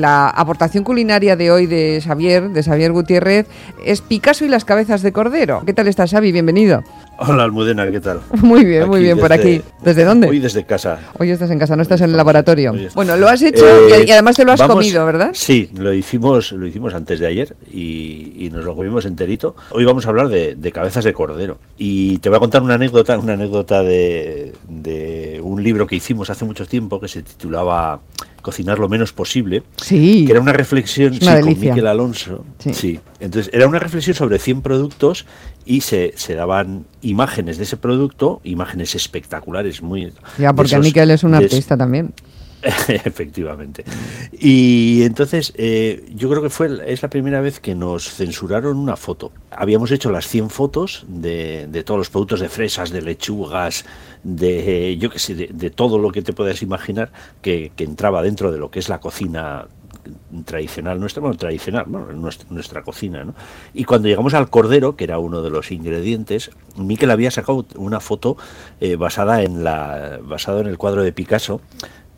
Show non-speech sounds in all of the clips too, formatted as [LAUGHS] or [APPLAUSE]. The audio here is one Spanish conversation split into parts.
la aportación culinaria de hoy de Xavier, de Xavier Gutiérrez, es Picasso y las cabezas de cordero. ¿Qué tal estás, Xavi? Bienvenido. Hola, Almudena, ¿qué tal? [LAUGHS] Muy bien, muy bien, por aquí. ¿Desde dónde? Hoy desde casa. Hoy estás en casa, no estás en el laboratorio. Bueno, lo has hecho y, Eh, además te lo has vamos- comido, ¿verdad? Sí, lo hicimos, lo hicimos antes de ayer y, y nos lo comimos enterito. Hoy vamos a hablar de, de cabezas de cordero. Y te voy a contar una anécdota, una anécdota de, de un libro que hicimos hace mucho tiempo que se titulaba Cocinar lo menos posible. Sí. que era una reflexión una sí, con. Miquel Alonso. Sí. Sí. Entonces, era una reflexión sobre 100 productos y se, se daban imágenes de ese producto, imágenes espectaculares, muy. Ya, porque esos- Miquel es un artista también. [LAUGHS] Efectivamente. Y entonces eh, yo creo que fue es la primera vez que nos censuraron una foto. Habíamos hecho las 100 fotos de, de todos los productos de fresas, de lechugas, de yo qué sé, de, todo lo que te puedas imaginar que, entraba dentro de lo que es la cocina tradicional nuestra, bueno, tradicional, bueno, nuestra, nuestra cocina, ¿no? Y cuando llegamos al cordero, que era uno de los ingredientes, Miquel había sacado una foto eh, basada en la basado en el cuadro de Picasso,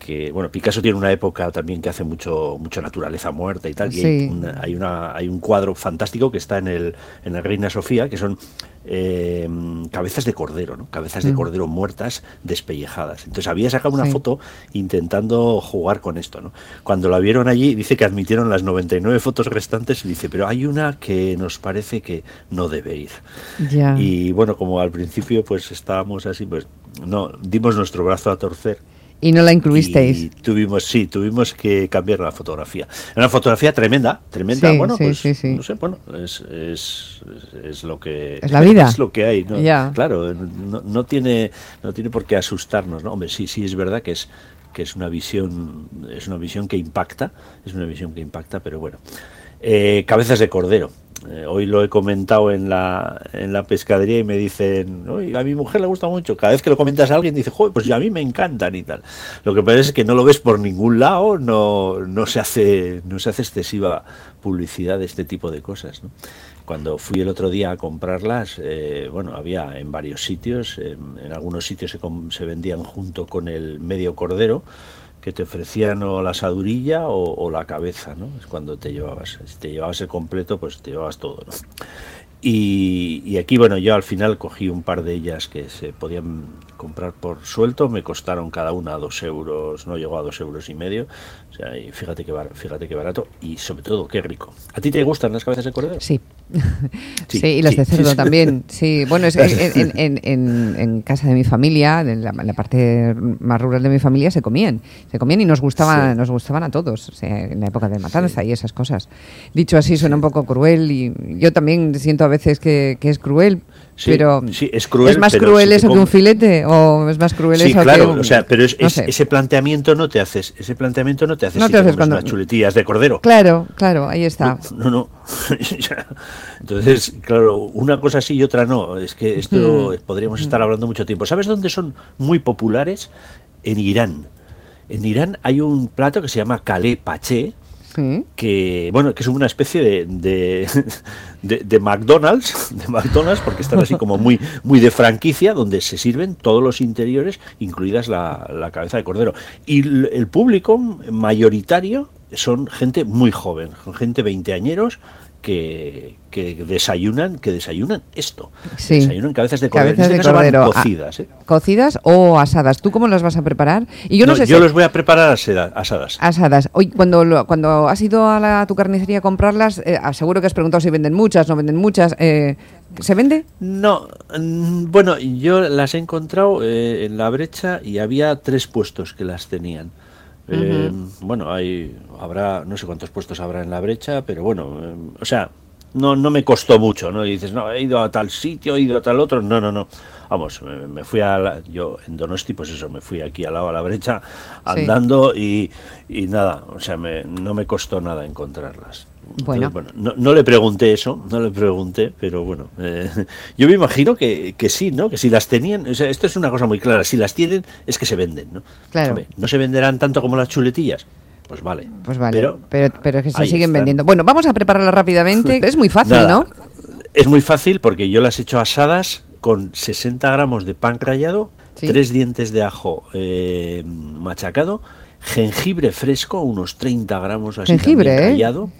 que bueno, Picasso tiene una época también que hace mucho mucho naturaleza muerta y tal, y hay, Sí. una- hay una hay un cuadro fantástico que está en el en la Reina Sofía, que son eh, cabezas de cordero, ¿no? Cabezas de Mm. cordero muertas, despellejadas. Entonces había sacado una Sí. foto intentando jugar con esto, ¿no? Cuando la vieron allí, dice que admitieron las 99 fotos restantes y dice, pero hay una que nos parece que no debe ir. Ya. Y bueno, como al principio pues estábamos así, pues no, dimos nuestro brazo a torcer. Y no la incluisteis. Y tuvimos, sí, tuvimos que cambiar la fotografía. Era una fotografía tremenda, tremenda. Sí, bueno, sí, pues sí, sí. no sé, bueno, es, es, es- es lo que Es la vida. es lo que hay, ¿no? Ya. Claro, no, no tiene, no tiene por qué asustarnos, ¿no? Hombre, sí, sí es verdad que es que es una visión, es una visión que impacta, es una visión que impacta, pero bueno. Eh, cabezas de cordero. Eh, hoy lo he comentado en la, en la pescadería y me dicen, "Uy, a mi mujer le gusta mucho. Cada vez que lo comentas a alguien dice, joder, pues a mí me encantan y tal. Lo que pasa es que no lo ves por ningún lado, no, no, se, hace, no se hace excesiva publicidad de este tipo de cosas. Cuando fui el otro día a comprarlas, eh, bueno, había en varios sitios, en, en algunos sitios se, se vendían junto con el medio cordero, que te ofrecían o la asadurilla o, la cabeza, ¿no? Es cuando te llevabas. Si te llevabas el completo, pues te llevabas todo, ¿no? Y aquí, bueno, yo al final cogí un par de ellas que se podían comprar por suelto, me costaron cada una dos euros, no llegó a dos euros y medio, o sea, y fíjate que, bar- fíjate qué barato y sobre todo qué rico. ¿A ti te gustan las cabezas de cordero? Sí. Sí, Sí, y las sí, de cerdo sí. también. Sí, bueno, es, [LAUGHS] en, en- en- en- casa de mi familia, en la, la parte más rural de mi familia, se comían. Se comían y nos gustaban, nos gustaban a todos, o sea, en la época de matanza y esas cosas. Dicho así, suena un poco cruel y yo también siento a veces que, que es cruel, Sí, pero sí, es cruel, más pero cruel si eso que un filete o es más cruel Sí, eso claro, que un- o sea, pero es, no es- sé. ese planteamiento no te haces, ese planteamiento no te haces No si te haces cuando- unas chuletillas de cordero. Claro, claro, ahí está. No, no. [LAUGHS] Entonces, claro, una cosa sí y otra no. Es que esto podríamos estar hablando mucho tiempo. ¿Sabes dónde son muy populares? En Irán. En Irán hay un plato que se llama kalé paché, Que bueno que es una especie de, de, [LAUGHS] McDonald's [LAUGHS] de McDonald's porque están así como muy muy de franquicia donde se sirven todos los interiores incluidas la, la cabeza de cordero. Y l- el público mayoritario son gente muy joven son gente veinteañeros que, que desayunan que desayunan esto Sí. desayunan cabezas de cordero Cabezas de cordero. Ah, cocidas ¿eh? ¿Cocidas o asadas? ¿Tú cómo las vas a preparar? Y yo no, No, sé yo si... los voy a preparar asadas Asadas. Hoy, cuando, cuando has ido a, la, a tu carnicería a comprarlas, eh, seguro que has preguntado si venden muchas, no venden muchas. eh, ¿Se vende? No, mm, bueno, yo las he encontrado eh, en la brecha y había tres puestos que las tenían. Eh, Bueno, hay, habrá, no sé cuántos puestos habrá en la brecha, pero bueno, eh, o sea, no, no me costó mucho, ¿no? Y dices, no, he ido a tal sitio, he ido a tal otro, no, no, no. Vamos, me, me fui a la- yo en Donosti, pues eso, me fui aquí al lado a la brecha andando y, y nada, o sea, me- no me costó nada encontrarlas. Bueno. Entonces, no, no le pregunté eso, no le pregunté, pero bueno, eh, [LAUGHS] yo me imagino que, que sí, ¿no? Que si las tenían, o sea, esto es una cosa muy clara, si las tienen es que se venden, ¿no? Claro. No se venderán tanto como las chuletillas, pues vale. Pues vale, Pero, pero, pero, es que se siguen están. vendiendo. Bueno, vamos a prepararla rápidamente. [LAUGHS] Es muy fácil, Nada, ¿no? Es muy fácil porque yo las he hecho asadas con 60 gramos de pan rallado, Sí. tres dientes de ajo eh, machacado, jengibre fresco, unos 30 gramos así Jengibre, también ¿eh?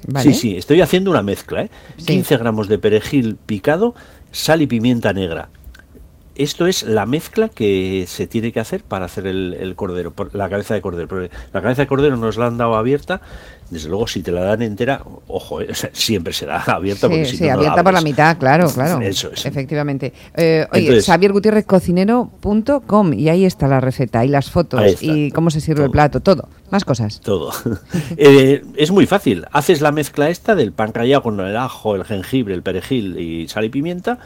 Vale. Sí, sí, estoy haciendo una mezcla, ¿eh? Sí. 15 gramos de perejil picado, sal y pimienta negra. Esto es la mezcla que se tiene que hacer para hacer el, el cordero, por- la cabeza de cordero. Porque la cabeza de cordero nos la han dado abierta. Desde luego, si te la dan entera, ojo, ¿eh? O sea, siempre será [LAUGHS] abierta. porque Sí, si sí, no, no la abierta por la mitad, claro, claro. Eso es. Efectivamente. Eh, oye, Entonces- Xavier Gutiérrez cocinero.com y ahí está la receta y las fotos y cómo se sirve el plato, todo. Más cosas. Todo. [LAUGHS] Eh, es muy fácil. Haces la mezcla esta del pan rallado con el ajo, el jengibre, el perejil y sal y pimienta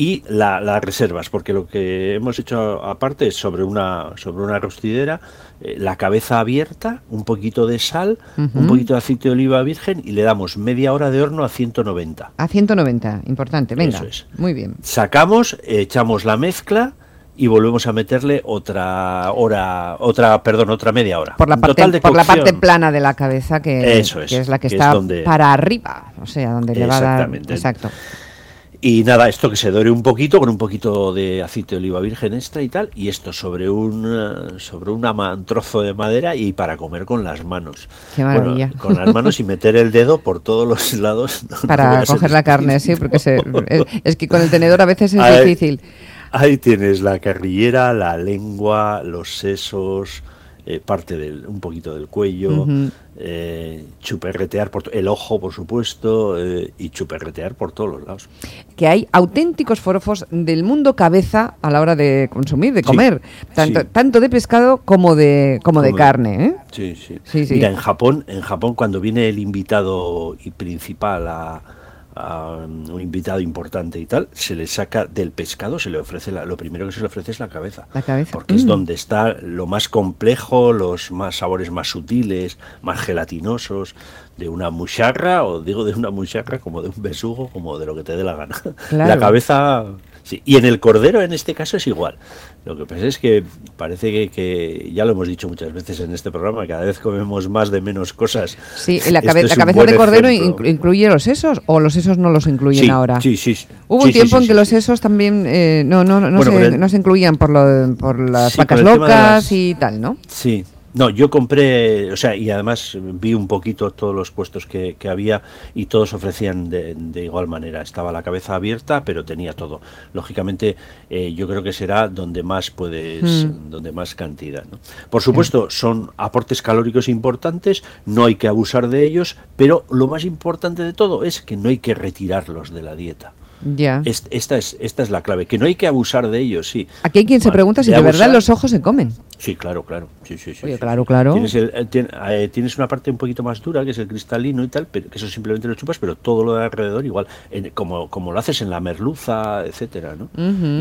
y la, la reservas, porque lo que hemos hecho aparte es sobre una, sobre una rostidera, eh, la cabeza abierta, un poquito de sal, un poquito de aceite de oliva virgen y le damos media hora de horno a 190. A 190, importante. Venga, Eso es. muy bien. Sacamos, echamos la mezcla y volvemos a meterle otra hora, otra, perdón, otra media hora. Por la parte, total de por la parte plana de la cabeza, que, Eso es, que es la que, que es está donde- para arriba, o sea, donde le va a dar. Exacto. Y nada, esto que se dore un poquito con un poquito de aceite de oliva virgen extra y tal, y esto sobre un eh, sobre una un trozo de madera y para comer con las manos. Qué Bueno, maravilla. con las manos y meter el dedo por todos los [LAUGHS] lados. no- no Para ser coger la carne, sí, porque se- es, es que con el tenedor a veces es [LAUGHS] difícil. Ahí tienes la carrillera, la lengua, los sesos, eh, parte del, un poquito del cuello, eh, chuperretear por el ojo, por supuesto, eh, y chuperretear por todos los lados. que hay auténticos forofos del mundo cabeza a la hora de consumir, de Sí, comer, tanto, sí. tanto de pescado como de como de Como de- carne. Sí, sí. Sí, sí. Mira, en Japón, en Japón cuando viene el invitado y principal a, a un invitado importante y tal, se le saca del pescado, se le ofrece la- lo primero que se le ofrece es la cabeza. La cabeza. Porque es Mm. donde está lo más complejo, los más sabores más sutiles, más gelatinosos, de una musharra, o digo de una musharra como de un besugo, como de lo que te dé la gana. [LAUGHS] Claro. La cabeza Sí, y en el cordero en este caso es igual. Lo que pasa es que parece que, que ya lo hemos dicho muchas veces en este programa, cada vez comemos más de menos cosas. Sí, la, Este cabe- la cabeza de cordero ejemplo. inclu- incluye los sesos o los sesos no los incluyen Sí, ahora. sí, sí. Hubo Sí, un tiempo en que los sesos también eh, no, no, no, Bueno, se, el- no se incluían por, lo, por las vacas locas las- y tal, ¿no? Sí. No, yo compré, o sea, y además vi un poquito todos los puestos que, que había y todos ofrecían de, de igual manera. Estaba la cabeza abierta, pero tenía todo. Lógicamente, eh, yo creo que será donde más puedes, Mm. donde más cantidad. ¿no? Por supuesto, son aportes calóricos importantes, no hay que abusar de ellos, pero lo más importante de todo es que no hay que retirarlos de la dieta. Ya. Es- esta, es, esta es la clave, que no hay que abusar de ellos, sí. Aquí hay quien se pregunta si de de verdad los ojos se comen. Sí, claro, claro. Sí, sí, sí, Oye, claro, claro. Tienes, el- eh, tien- eh, tienes una parte un poquito más dura, que es el cristalino y tal, pero que eso simplemente lo chupas, pero todo lo de alrededor igual, en- como, como lo haces en la merluza, etcétera, ¿no?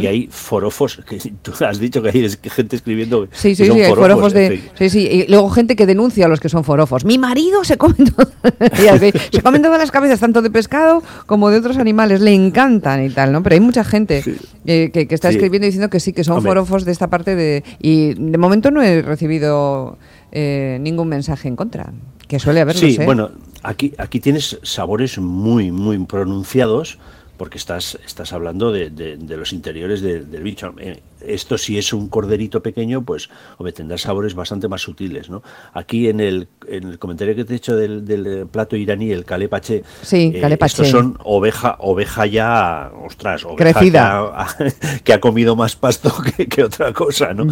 Y hay forofos, que [LAUGHS] tú has dicho que hay es- que gente escribiendo Sí, que sí, son sí, forofos de... en fin. Sí, sí, y luego gente que denuncia a los que son forofos. Mi marido se come, todo- [LAUGHS] se comen todas las cabezas, tanto de pescado como de otros animales, le encantan y tal, ¿no? Pero hay mucha gente eh, que, que está escribiendo diciendo que sí, que son Hombre. forofos de esta parte de... Y de momento no he recibido eh, ningún mensaje en contra, que suele haberlos, Sí, ¿eh? bueno, aquí, aquí tienes sabores muy, muy pronunciados porque estás, estás hablando de, de- de los interiores de- del bicho. Eh, Esto si es un corderito pequeño, pues hombre, tendrá sabores bastante más sutiles. ¿no? Aquí en el, en el comentario que te he hecho del, del, eh, plato iraní, el kalepache, Sí, kalepache. estos son oveja, oveja ya, ostras, oveja Crecida. Que, ha, [LAUGHS] que ha comido más pasto que, que otra cosa. ¿no?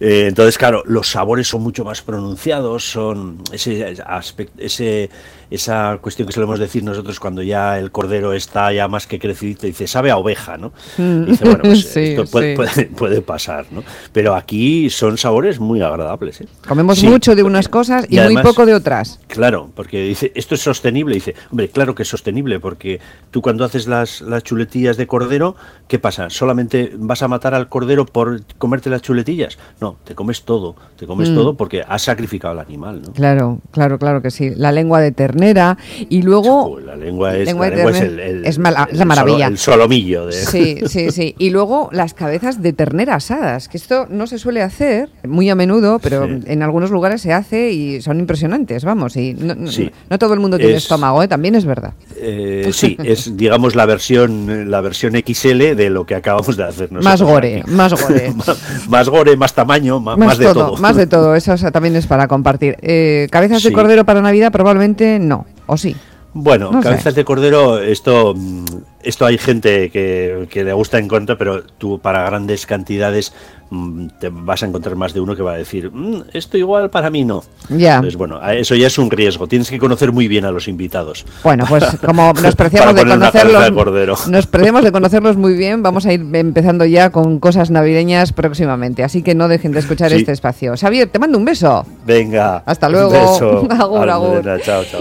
Eh, entonces, claro, los sabores son mucho más pronunciados, son ese aspecto, ese, esa cuestión que solemos decir nosotros cuando ya el cordero está ya más que crecidito, dice, sabe a oveja, ¿no? Mm. Dice, bueno, pues [LAUGHS] Sí, esto puede, sí. puede, puede pasar, ¿no? Pero aquí son sabores muy agradables. ¿eh? Comemos Sí, mucho de unas cosas y, y muy poco de otras. Claro, porque dice, esto es sostenible. Dice, hombre, claro que es sostenible, porque tú cuando haces las, las chuletillas de cordero, ¿qué pasa? ¿Solamente vas a matar al cordero por comerte las chuletillas? No, te comes todo, te comes Mm. todo porque has sacrificado al animal, ¿no? Claro, claro, claro que sí. La lengua de ternera y luego... La lengua es, lengua la lengua es el, el- es mala- la maravilla. el solomillo de... Sí, sí, sí. Y luego las cabezas de ternera ternera asadas, que esto no se suele hacer muy a menudo, pero Sí. en algunos lugares se hace y son impresionantes, vamos, y no, Sí. no todo el mundo tiene Es- estómago, ¿eh? también es verdad. Eh, sí, es digamos la versión la versión XL de lo que acabamos de hacer nosotros. Más gore, más gore. [LAUGHS] más, más gore, más tamaño, ma- más, Más, de todo, todo. más de todo, [LAUGHS] eso también es para compartir. Eh, cabezas de Sí. cordero para Navidad probablemente no, o sí. Bueno, No sé. cabezas de cordero, esto, mm, esto hay gente que, que le gusta en contra, pero tú para grandes cantidades mm, te vas a encontrar más de uno que va a decir, "Mm, esto igual para mí no. Ya. Entonces, bueno, eso ya es un riesgo. Tienes que conocer muy bien a los invitados. Bueno, pues [LAUGHS] como nos preciamos de conocerlos, [LAUGHS] nos preciamos de conocerlos muy bien, vamos a ir empezando ya con cosas navideñas próximamente, así que no dejen de escuchar Sí. este espacio. Xavier, te mando un beso. Venga. Hasta un luego. beso. [LAUGHS] Agur, agur. Chao, chao.